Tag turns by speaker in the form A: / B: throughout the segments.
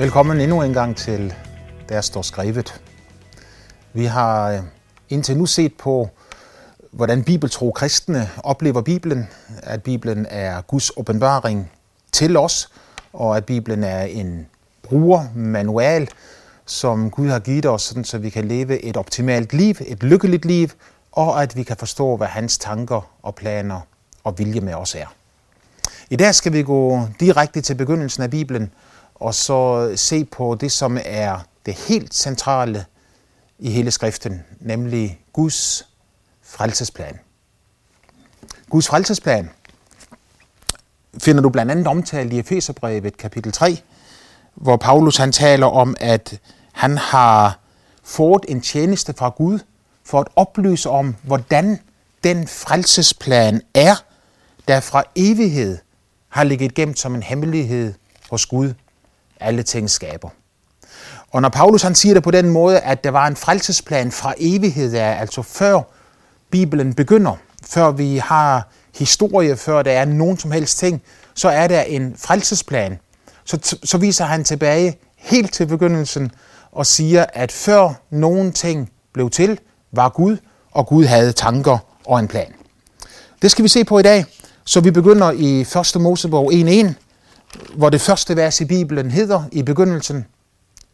A: Velkommen endnu en gang til Der står skrevet. Vi har øh, indtil nu set på, hvordan bibeltro kristne oplever Bibelen, at Bibelen er Guds åbenbaring til os, og at Bibelen er en brugermanual, som Gud har givet os, sådan, så vi kan leve et optimalt liv, et lykkeligt liv, og at vi kan forstå, hvad hans tanker og planer og vilje med os er. I dag skal vi gå direkte til begyndelsen af Bibelen, og så se på det, som er det helt centrale i hele skriften, nemlig Guds frelsesplan. Guds frelsesplan finder du blandt andet omtalt i Efeserbrevet kapitel 3, hvor Paulus han taler om, at han har fået en tjeneste fra Gud for at oplyse om, hvordan den frelsesplan er, der fra evighed har ligget gemt som en hemmelighed hos Gud, alle ting skaber. Og når Paulus han siger det på den måde, at der var en frelsesplan fra evighed af, altså før Bibelen begynder, før vi har historie, før der er nogen som helst ting, så er der en frelsesplan. Så, så viser han tilbage helt til begyndelsen og siger, at før nogen ting blev til, var Gud, og Gud havde tanker og en plan. Det skal vi se på i dag. Så vi begynder i 1. Mosebog 1.1, hvor det første vers i Bibelen hedder i begyndelsen,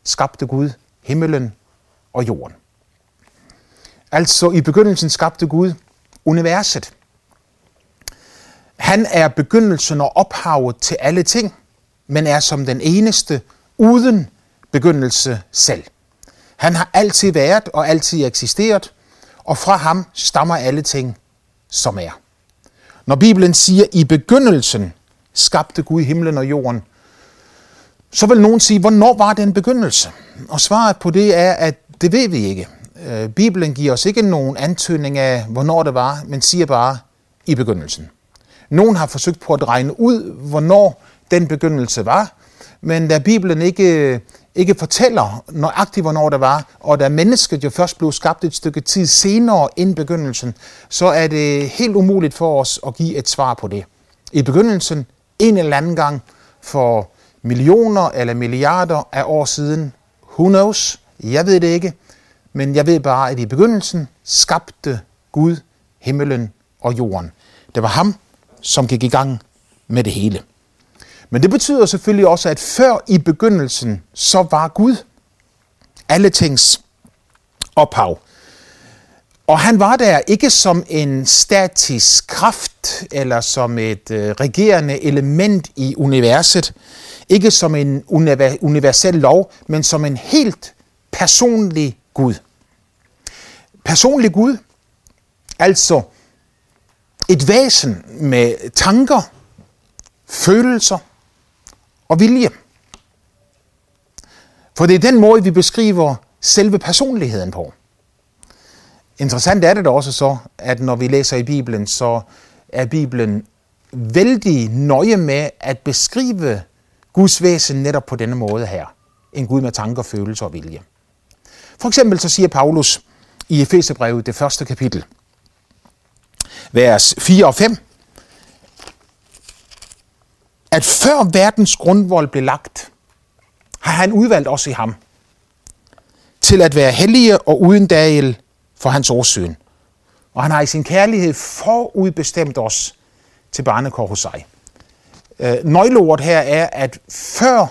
A: skabte Gud himmelen og jorden. Altså i begyndelsen skabte Gud universet. Han er begyndelsen og ophavet til alle ting, men er som den eneste uden begyndelse selv. Han har altid været og altid eksisteret, og fra ham stammer alle ting, som er. Når Bibelen siger, i begyndelsen skabte Gud himlen og jorden, så vil nogen sige, hvornår var den begyndelse? Og svaret på det er, at det ved vi ikke. Øh, Bibelen giver os ikke nogen antydning af, hvornår det var, men siger bare i begyndelsen. Nogen har forsøgt på at regne ud, hvornår den begyndelse var, men da Bibelen ikke, ikke fortæller nøjagtigt, hvornår det var, og da mennesket jo først blev skabt et stykke tid senere end begyndelsen, så er det helt umuligt for os at give et svar på det. I begyndelsen, en eller anden gang for millioner eller milliarder af år siden, who knows, jeg ved det ikke, men jeg ved bare, at i begyndelsen skabte Gud himmelen og jorden. Det var ham, som gik i gang med det hele. Men det betyder selvfølgelig også, at før i begyndelsen, så var Gud alle tings ophav. Og han var der ikke som en statisk kraft eller som et øh, regerende element i universet, ikke som en universel lov, men som en helt personlig Gud. Personlig Gud, altså et væsen med tanker, følelser og vilje. For det er den måde, vi beskriver selve personligheden på. Interessant er det da også så, at når vi læser i Bibelen, så er Bibelen vældig nøje med at beskrive Guds væsen netop på denne måde her. En Gud med tanker, følelser og vilje. For eksempel så siger Paulus i Efeserbrevet, det første kapitel, vers 4 og 5, at før verdens grundvold blev lagt, har han udvalgt os i ham til at være hellige og uden dagel for hans årsyn. Og han har i sin kærlighed forudbestemt os til barnekår hos sig. Øh, nøgleordet her er, at før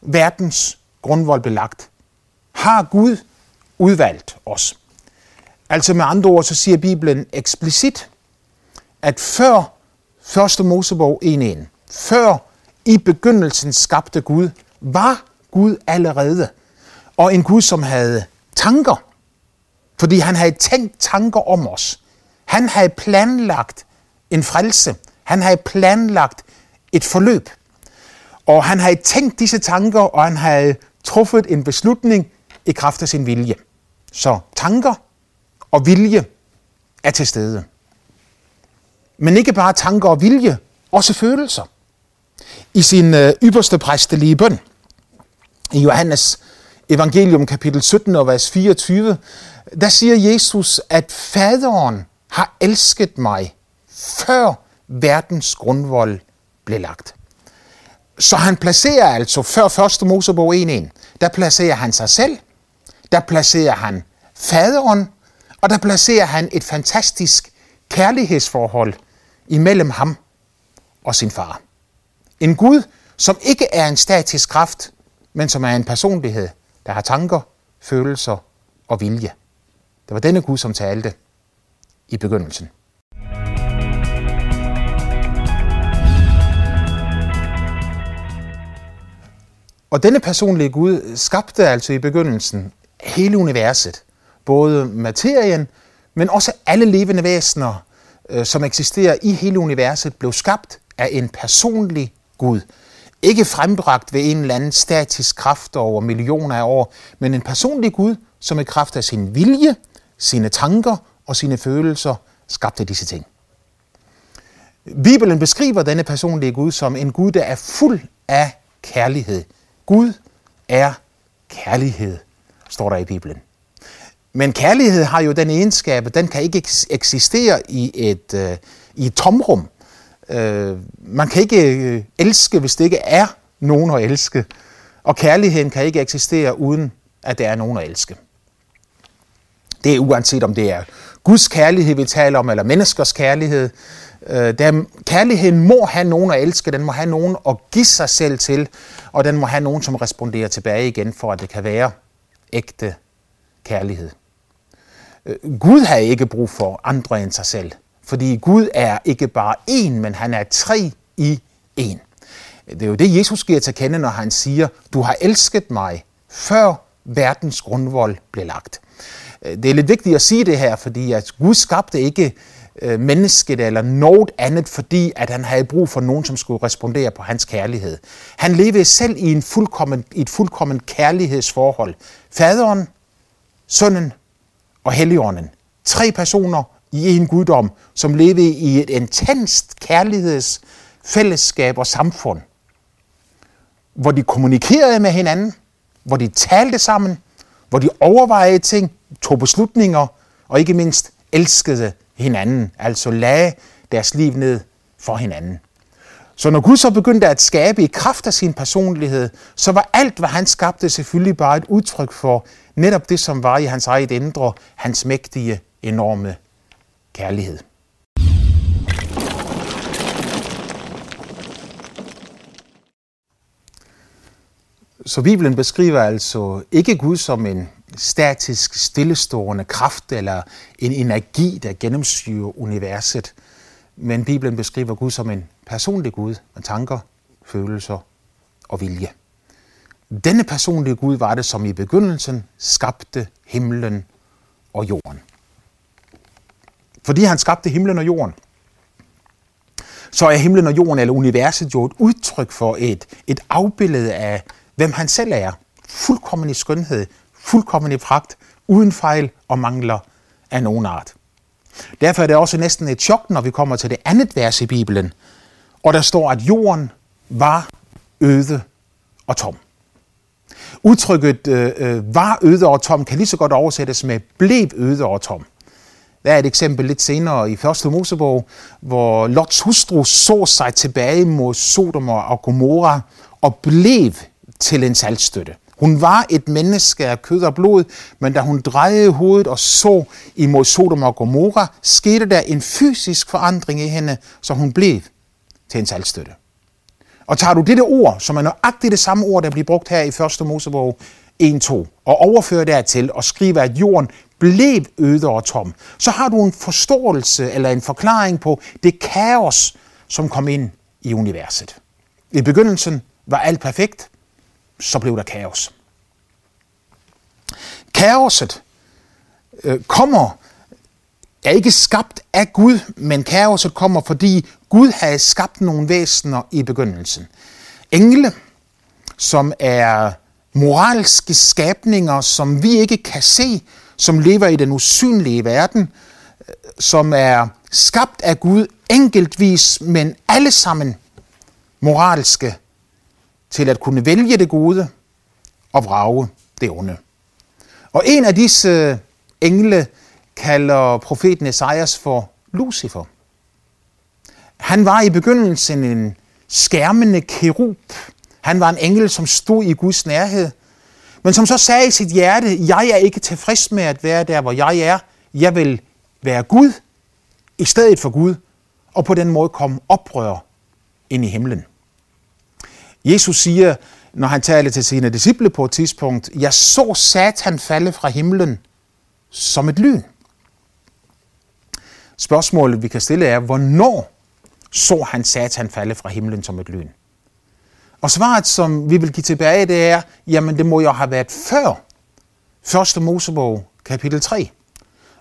A: verdens grundvold blev lagt, har Gud udvalgt os. Altså med andre ord, så siger Bibelen eksplicit, at før 1. Mosebog 1.1, før i begyndelsen skabte Gud, var Gud allerede. Og en Gud, som havde tanker. Fordi han havde tænkt tanker om os. Han havde planlagt en frelse. Han havde planlagt et forløb. Og han havde tænkt disse tanker, og han havde truffet en beslutning i kraft af sin vilje. Så tanker og vilje er til stede. Men ikke bare tanker og vilje, også følelser. I sin øh, ypperste præstelige bøn, i Johannes evangelium kapitel 17 og vers 24, der siger Jesus, at faderen har elsket mig, før verdens grundvold blev lagt. Så han placerer altså før første Mosebog 1.1, der placerer han sig selv, der placerer han faderen, og der placerer han et fantastisk kærlighedsforhold imellem ham og sin far. En Gud, som ikke er en statisk kraft, men som er en personlighed, der har tanker, følelser og vilje. Det var denne Gud, som talte i begyndelsen. Og denne personlige Gud skabte altså i begyndelsen hele universet. Både materien, men også alle levende væsener, øh, som eksisterer i hele universet, blev skabt af en personlig Gud. Ikke frembragt ved en eller anden statisk kraft over millioner af år, men en personlig Gud, som i kraft af sin vilje, sine tanker og sine følelser skabte disse ting. Bibelen beskriver denne personlige Gud som en Gud, der er fuld af kærlighed. Gud er kærlighed, står der i Bibelen. Men kærlighed har jo den egenskab, at den kan ikke eksistere i et, øh, i et tomrum. Øh, man kan ikke øh, elske, hvis det ikke er nogen at elske. Og kærligheden kan ikke eksistere uden, at der er nogen at elske. Det er uanset om det er Guds kærlighed, vi taler om, eller menneskers kærlighed. Øh, der, kærligheden må have nogen at elske, den må have nogen at give sig selv til, og den må have nogen, som responderer tilbage igen, for at det kan være ægte kærlighed. Øh, Gud har ikke brug for andre end sig selv, fordi Gud er ikke bare én, men han er tre i én. Det er jo det, Jesus giver til kende, når han siger, du har elsket mig, før verdens grundvold blev lagt. Det er lidt vigtigt at sige det her, fordi at Gud skabte ikke øh, mennesket eller noget andet, fordi at han havde brug for nogen, som skulle respondere på hans kærlighed. Han levede selv i, en fuldkommen, i et fuldkommen kærlighedsforhold. Faderen, sønnen og helligånden. Tre personer i en guddom, som levede i et intenst kærlighedsfællesskab og samfund, hvor de kommunikerede med hinanden, hvor de talte sammen, hvor de overvejede ting, tog beslutninger og ikke mindst elskede hinanden, altså lagde deres liv ned for hinanden. Så når Gud så begyndte at skabe i kraft af sin personlighed, så var alt, hvad han skabte, selvfølgelig bare et udtryk for netop det, som var i hans eget indre, hans mægtige, enorme kærlighed. Så Bibelen beskriver altså ikke Gud som en statisk, stillestående kraft eller en energi, der gennemsyrer universet. Men Bibelen beskriver Gud som en personlig Gud med tanker, følelser og vilje. Denne personlige Gud var det, som i begyndelsen skabte himlen og jorden. Fordi han skabte himlen og jorden, så er himlen og jorden eller universet jo et udtryk for et, et afbillede af, hvem han selv er. Fuldkommen i skønhed, fuldkommen i pragt, uden fejl og mangler af nogen art. Derfor er det også næsten et chok, når vi kommer til det andet vers i Bibelen, og der står, at jorden var øde og tom. Udtrykket øh, øh var øde og tom kan lige så godt oversættes med blev øde og tom. Der er et eksempel lidt senere i 1. Mosebog, hvor Lots hustru så sig tilbage mod Sodom og Gomorra og blev til en saltstøtte. Hun var et menneske af kød og blod, men da hun drejede hovedet og så imod Sodom og Gomorra, skete der en fysisk forandring i hende, så hun blev til en saltstøtte. Og tager du dette ord, som er nøjagtigt det samme ord, der bliver brugt her i 1. Mosebog 1-2, og overfører dertil og skriver, at jorden blev øde og tom, så har du en forståelse eller en forklaring på det kaos, som kom ind i universet. I begyndelsen var alt perfekt, så blev der kaos. Kaoset øh, kommer, er ikke skabt af Gud, men kaoset kommer, fordi Gud havde skabt nogle væsener i begyndelsen. Engle, som er moralske skabninger, som vi ikke kan se, som lever i den usynlige verden, øh, som er skabt af Gud enkeltvis, men alle sammen moralske til at kunne vælge det gode og vrage det onde. Og en af disse øh, engle kalder profeten Esajas for Lucifer. Han var i begyndelsen en skærmende kerub, Han var en engel, som stod i Guds nærhed, men som så sagde i sit hjerte, jeg er ikke tilfreds med at være der, hvor jeg er. Jeg vil være Gud i stedet for Gud, og på den måde komme oprør ind i himlen. Jesus siger, når han taler til sine disciple på et tidspunkt, jeg så Satan falde fra himlen som et lyn. Spørgsmålet, vi kan stille, er, hvornår så han Satan falde fra himlen som et lyn? Og svaret, som vi vil give tilbage, det er, jamen det må jo have været før 1. Mosebog, kapitel 3,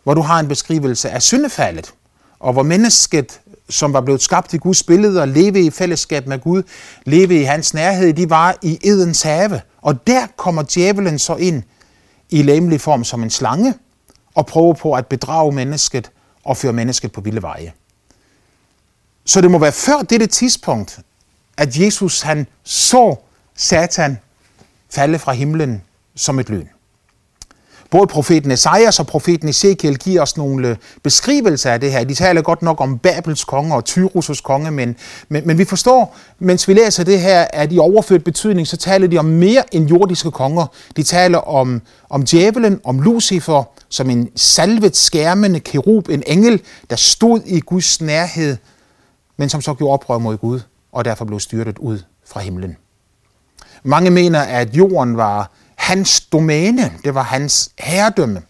A: hvor du har en beskrivelse af syndefaldet, og hvor mennesket, som var blevet skabt i Guds billede og leve i fællesskab med Gud, leve i hans nærhed, de var i Edens have. Og der kommer djævelen så ind i læmelig form som en slange, og prøver på at bedrage mennesket og føre mennesket på vilde veje. Så det må være før dette tidspunkt, at Jesus han så Satan falde fra himlen som et lyn. Både profeten Esajas og profeten Ezekiel giver os nogle øh, beskrivelser af det her. De taler godt nok om Babels konge og Tyrus' konge, men, men, men vi forstår, mens vi læser det her, at i overført betydning, så taler de om mere end jordiske konger. De taler om, om djævelen, om Lucifer, som en salvet skærmende kerub, en engel, der stod i Guds nærhed, men som så gjorde oprør mod Gud, og derfor blev styrtet ud fra himlen. Mange mener, at jorden var hans domæne, det var hans herredømme.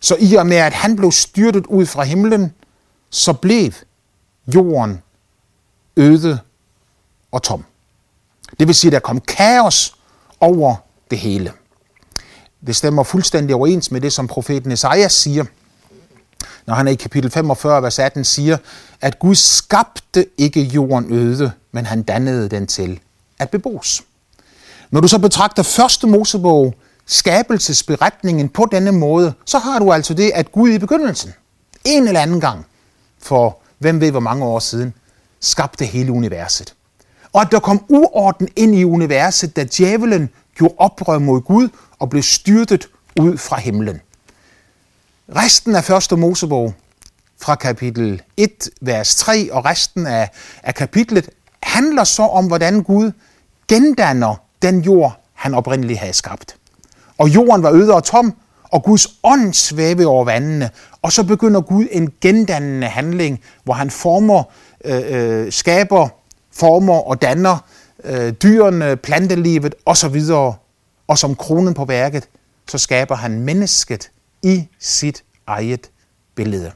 A: Så i og med, at han blev styrtet ud fra himlen, så blev jorden øde og tom. Det vil sige, at der kom kaos over det hele. Det stemmer fuldstændig overens med det, som profeten Esajas siger, når han i kapitel 45, vers 18 siger, at Gud skabte ikke jorden øde, men han dannede den til at bebos. Når du så betragter første Mosebog, skabelsesberetningen på denne måde, så har du altså det, at Gud i begyndelsen, en eller anden gang, for hvem ved hvor mange år siden, skabte hele universet. Og at der kom uorden ind i universet, da djævelen gjorde oprør mod Gud og blev styrtet ud fra himlen. Resten af første Mosebog, fra kapitel 1, vers 3, og resten af, af kapitlet, handler så om, hvordan Gud gendanner den jord, han oprindeligt havde skabt. Og jorden var øde og tom, og Guds ånd svævede over vandene. Og så begynder Gud en gendannende handling, hvor han former, øh, øh, skaber, former og danner øh, dyrene, plantelivet osv. Og som kronen på værket, så skaber han mennesket i sit eget billede.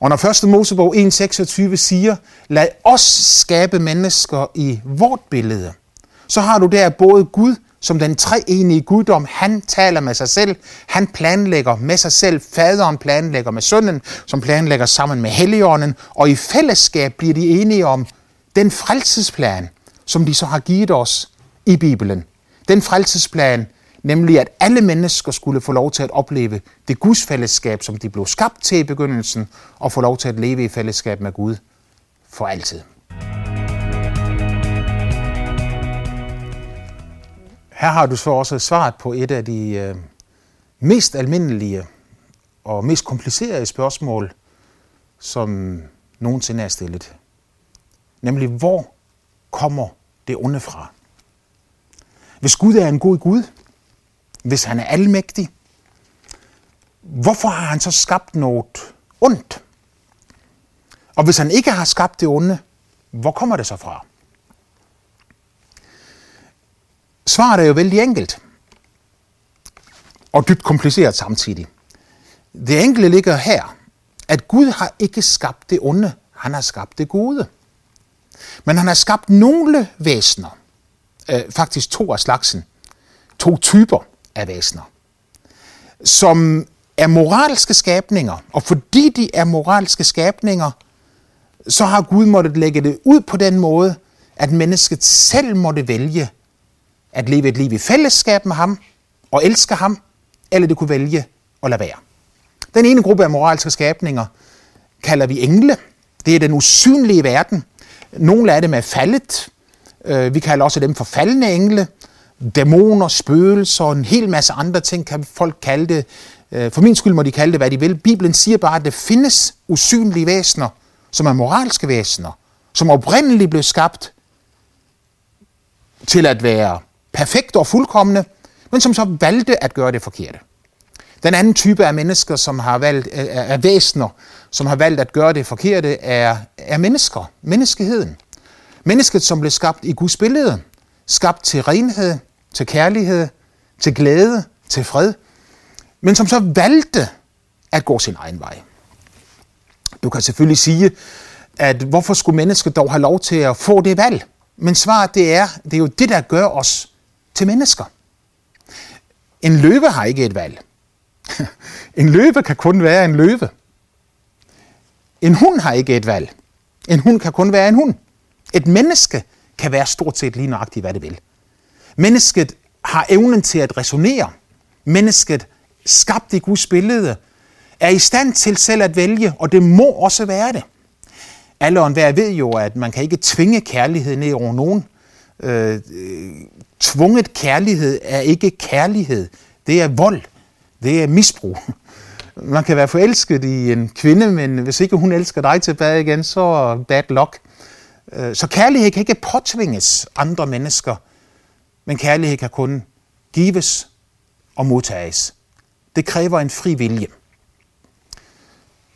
A: Og når 1. Mosebog 1.26 siger, lad os skabe mennesker i vort billede, så har du der både Gud som den treenige guddom, han taler med sig selv, han planlægger med sig selv, faderen planlægger med sønnen, som planlægger sammen med helligånden, og i fællesskab bliver de enige om den frelsesplan, som de så har givet os i Bibelen. Den frelsesplan, nemlig at alle mennesker skulle få lov til at opleve det gudsfællesskab, som de blev skabt til i begyndelsen, og få lov til at leve i fællesskab med Gud for altid. Her har du så også svaret på et af de øh, mest almindelige og mest komplicerede spørgsmål, som nogensinde er stillet. Nemlig, hvor kommer det onde fra? Hvis Gud er en god Gud, hvis han er almægtig, hvorfor har han så skabt noget ondt? Og hvis han ikke har skabt det onde, hvor kommer det så fra? Svaret er jo vældig enkelt. Og dybt kompliceret samtidig. Det enkle ligger her, at Gud har ikke skabt det onde, han har skabt det gode. Men han har skabt nogle væsener, øh, faktisk to af slagsen, to typer af væsener, som er moralske skabninger, og fordi de er moralske skabninger, så har Gud måttet lægge det ud på den måde, at mennesket selv måtte vælge, at leve et liv i fællesskab med ham og elske ham, eller det kunne vælge at lade være. Den ene gruppe af moralske skabninger kalder vi engle. Det er den usynlige verden. Nogle af dem er faldet. Øh, vi kalder også dem for faldende engle. Dæmoner, spøgelser og en hel masse andre ting kan folk kalde det. Øh, for min skyld må de kalde det, hvad de vil. Bibelen siger bare, at der findes usynlige væsener, som er moralske væsener, som oprindeligt blev skabt til at være perfekte og fuldkommende, men som så valgte at gøre det forkerte. Den anden type af mennesker, som har valgt, øh, er væsener, som har valgt at gøre det forkerte, er, er mennesker, menneskeheden. Mennesket, som blev skabt i Guds billede, skabt til renhed, til kærlighed, til glæde, til fred, men som så valgte at gå sin egen vej. Du kan selvfølgelig sige, at hvorfor skulle mennesket dog have lov til at få det valg? Men svaret det er, det er jo det, der gør os til mennesker. En løve har ikke et valg. En løve kan kun være en løve. En hund har ikke et valg. En hund kan kun være en hund. Et menneske kan være stort set lige nøjagtigt, hvad det vil. Mennesket har evnen til at resonere. Mennesket, skabt i Guds billede, er i stand til selv at vælge, og det må også være det. Alle og enhver ved jo, at man kan ikke tvinge kærlighed ned over nogen. Øh, øh tvunget kærlighed er ikke kærlighed. Det er vold. Det er misbrug. Man kan være forelsket i en kvinde, men hvis ikke hun elsker dig tilbage igen, så bad luck. Øh, så kærlighed kan ikke påtvinges andre mennesker, men kærlighed kan kun gives og modtages. Det kræver en fri vilje.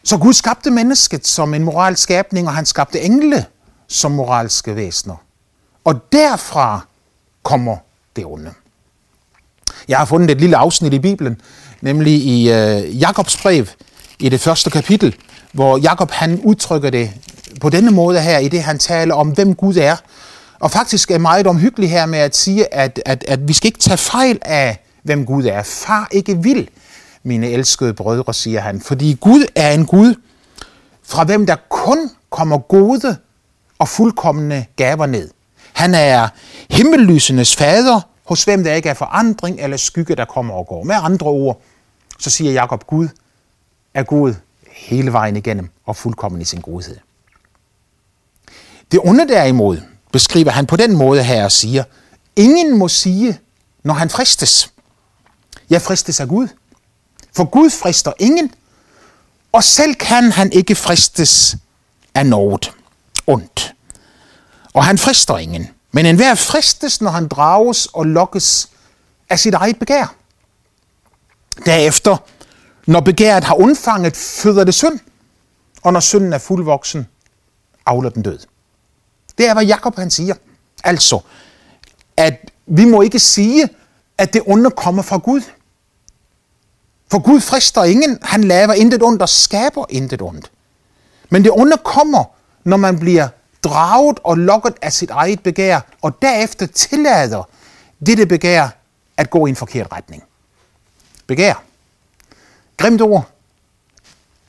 A: Så Gud skabte mennesket som en moralsk skabning, og han skabte engle som moralske væsener. Og derfra kommer det onde. Jeg har fundet et lille afsnit i Bibelen, nemlig i øh, Jakobs brev, i det første kapitel, hvor Jakob han udtrykker det på denne måde her, i det han taler om, hvem Gud er. Og faktisk er meget omhyggelig her med at sige, at, at, at vi skal ikke tage fejl af, hvem Gud er. Far ikke vil, mine elskede brødre, siger han. Fordi Gud er en Gud, fra hvem der kun kommer gode og fuldkommende gaver ned. Han er himmellysenes fader, hos hvem der ikke er forandring eller skygge, der kommer og går. Med andre ord, så siger Jakob, Gud er god hele vejen igennem og fuldkommen i sin godhed. Det onde derimod beskriver han på den måde her og siger, ingen må sige, når han fristes. Jeg fristes af Gud. For Gud frister ingen, og selv kan han ikke fristes af noget ondt. Og han frister ingen. Men enhver fristes, når han drages og lokkes af sit eget begær. Derefter, når begæret har undfanget, føder det synd, og når synden er fuldvoksen, afler den død. Det er, hvad Jakob han siger. Altså, at vi må ikke sige, at det onde kommer fra Gud. For Gud frister ingen, han laver intet ondt og skaber intet ondt. Men det onde kommer, når man bliver draget og lokket af sit eget begær, og derefter tillader dette begær at gå i en forkert retning. Begær. Grimt ord.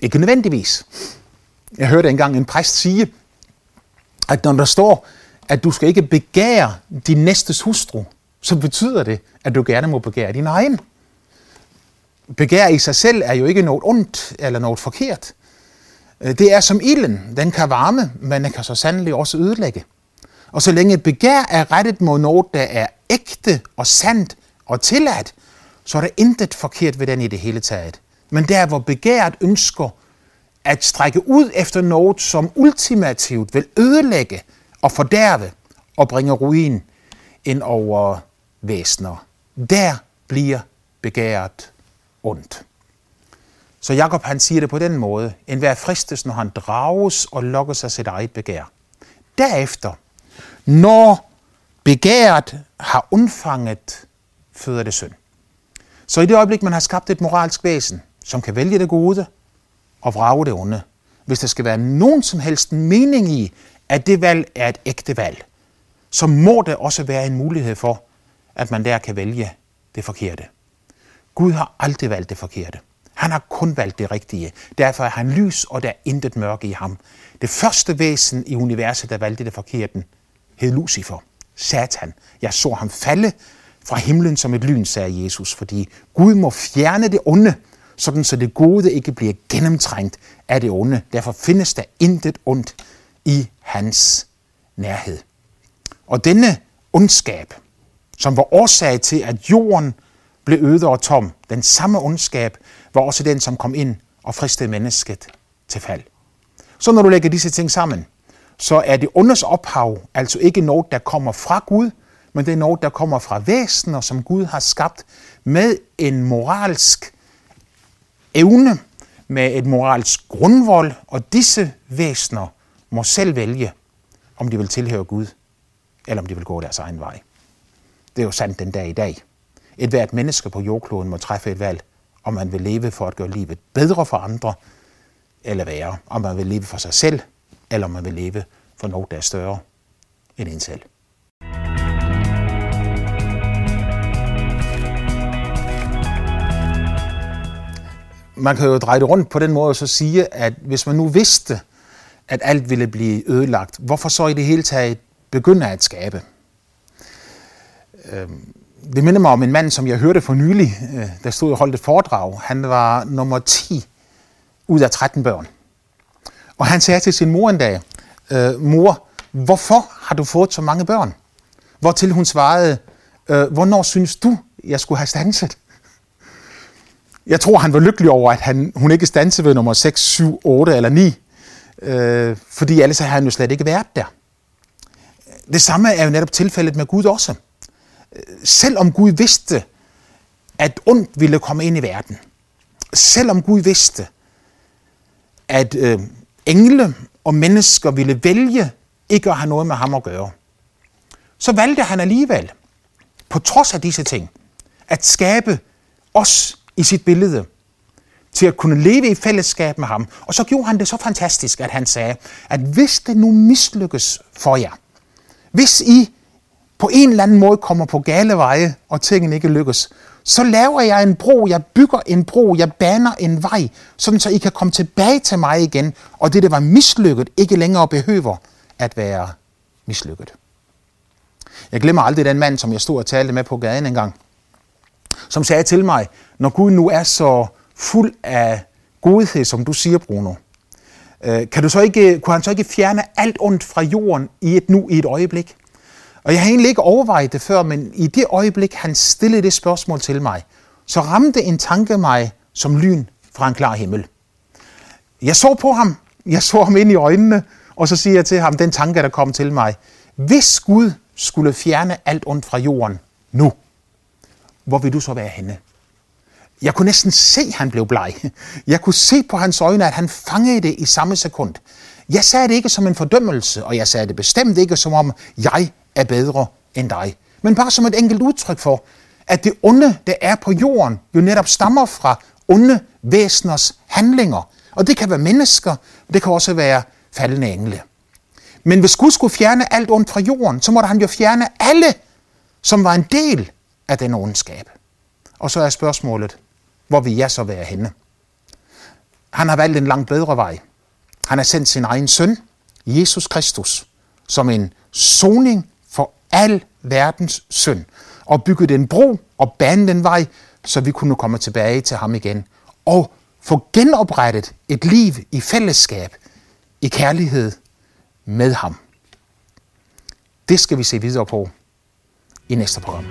A: Ikke nødvendigvis. Jeg hørte engang en præst sige, at når der står, at du skal ikke begære din næstes hustru, så betyder det, at du gerne må begære din egen. Begær i sig selv er jo ikke noget ondt eller noget forkert. Øh, det er som ilden. Den kan varme, men den kan så sandelig også ødelægge. Og så længe begær er rettet mod noget, der er ægte og sandt og tilladt, så er der intet forkert ved den i det hele taget. Men der, hvor begæret ønsker at strække ud efter noget, som ultimativt vil ødelægge og fordærve og bringe ruin ind over væsener, der bliver begæret ondt. Så Jakob han siger det på den måde, en hver fristes, når han drages og lokker sig sit eget begær. Derefter, når begæret har undfanget, føder det synd. Så i det øjeblik, man har skabt et moralsk væsen, som kan vælge det gode og vrage det onde, hvis der skal være nogen som helst mening i, at det valg er et ægte valg, så må der også være en mulighed for, at man der kan vælge det forkerte. Gud har aldrig valgt det forkerte. Han har kun valgt det rigtige. Derfor er han lys, og der er intet mørke i ham. Det første væsen i universet, der valgte det forkerte, hed Lucifer, Satan. Jeg så ham falde fra himlen som et lyn, sagde Jesus, fordi Gud må fjerne det onde, sådan så det gode ikke bliver gennemtrængt af det onde. Derfor findes der intet ondt i hans nærhed. Og denne ondskab, som var årsag til, at jorden blev øde og tom. Den samme ondskab var også den, som kom ind og fristede mennesket til fald. Så når du lægger disse ting sammen, så er det onders ophav altså ikke noget, der kommer fra Gud, men det er noget, der kommer fra væsener, som Gud har skabt med en moralsk evne, med et moralsk grundvold, og disse væsener må selv vælge, om de vil tilhøre Gud, eller om de vil gå deres egen vej. Det er jo sandt den dag i dag. Et hvert menneske på jordkloden må træffe et valg, om man vil leve for at gøre livet bedre for andre, eller værre. Om man vil leve for sig selv, eller om man vil leve for noget, der er større end en selv. Man kan jo dreje det rundt på den måde og så sige, at hvis man nu vidste, at alt ville blive ødelagt, hvorfor så i det hele taget begynde at skabe? Øhm, det minder mig om en mand, som jeg hørte for nylig, øh, der stod og holdt et foredrag. Han var nummer 10 ud af 13 børn. Og han sagde til sin mor en dag, øh, mor, hvorfor har du fået så mange børn? Hvortil hun svarede, øh, hvornår synes du, jeg skulle have stanset? Jeg tror, han var lykkelig over, at han, hun ikke stansede ved nummer 6, 7, 8 eller 9. Øh, fordi ellers havde han jo slet ikke været der. Det samme er jo netop tilfældet med Gud også. Øh, Selvom Gud vidste, at ondt ville komme ind i verden. Selvom Gud vidste, at øh, engle og mennesker ville vælge ikke at have noget med ham at gøre. Så valgte han alligevel, på trods af disse ting, at skabe os i sit billede, til at kunne leve i fællesskab med ham. Og så gjorde han det så fantastisk, at han sagde, at hvis det nu mislykkes for jer, hvis I på en eller anden måde kommer på gale veje, og tingene ikke lykkes, så laver jeg en bro, jeg bygger en bro, jeg baner en vej, sådan så I kan komme tilbage til mig igen, og det, der var mislykket, ikke længere behøver at være mislykket. Jeg glemmer aldrig den mand, som jeg stod og talte med på gaden engang, som sagde til mig, når Gud nu er så fuld af godhed, som du siger, Bruno, øh, kan du så ikke, kunne han så ikke fjerne alt ondt fra jorden i et nu, i et øjeblik? Og jeg har egentlig ikke overvejet det før, men i det øjeblik, han stillede det spørgsmål til mig, så ramte en tanke mig som lyn fra en klar himmel. Jeg så på ham, jeg så ham ind i øjnene, og så siger jeg til ham den tanke, der kom til mig. Hvis Gud skulle fjerne alt ondt fra jorden nu, hvor vil du så være henne? Jeg kunne næsten se, at han blev bleg. Jeg kunne se på hans øjne, at han fangede det i samme sekund. Jeg sagde det ikke som en fordømmelse, og jeg sagde det bestemt ikke som om, jeg er bedre end dig. Men bare som et enkelt udtryk for, at det onde, der er på jorden, jo netop stammer fra onde væseners handlinger. Og det kan være mennesker, det kan også være faldende engle. Men hvis Gud skulle fjerne alt ondt fra jorden, så måtte han jo fjerne alle, som var en del af den ondskab. Og så er spørgsmålet, hvor vil jeg så være henne? Han har valgt en langt bedre vej. Han har sendt sin egen søn, Jesus Kristus, som en soning for al verdens synd, og bygget en bro og banet den vej, så vi kunne komme tilbage til ham igen, og få genoprettet et liv i fællesskab, i kærlighed med ham. Det skal vi se videre på i næste program.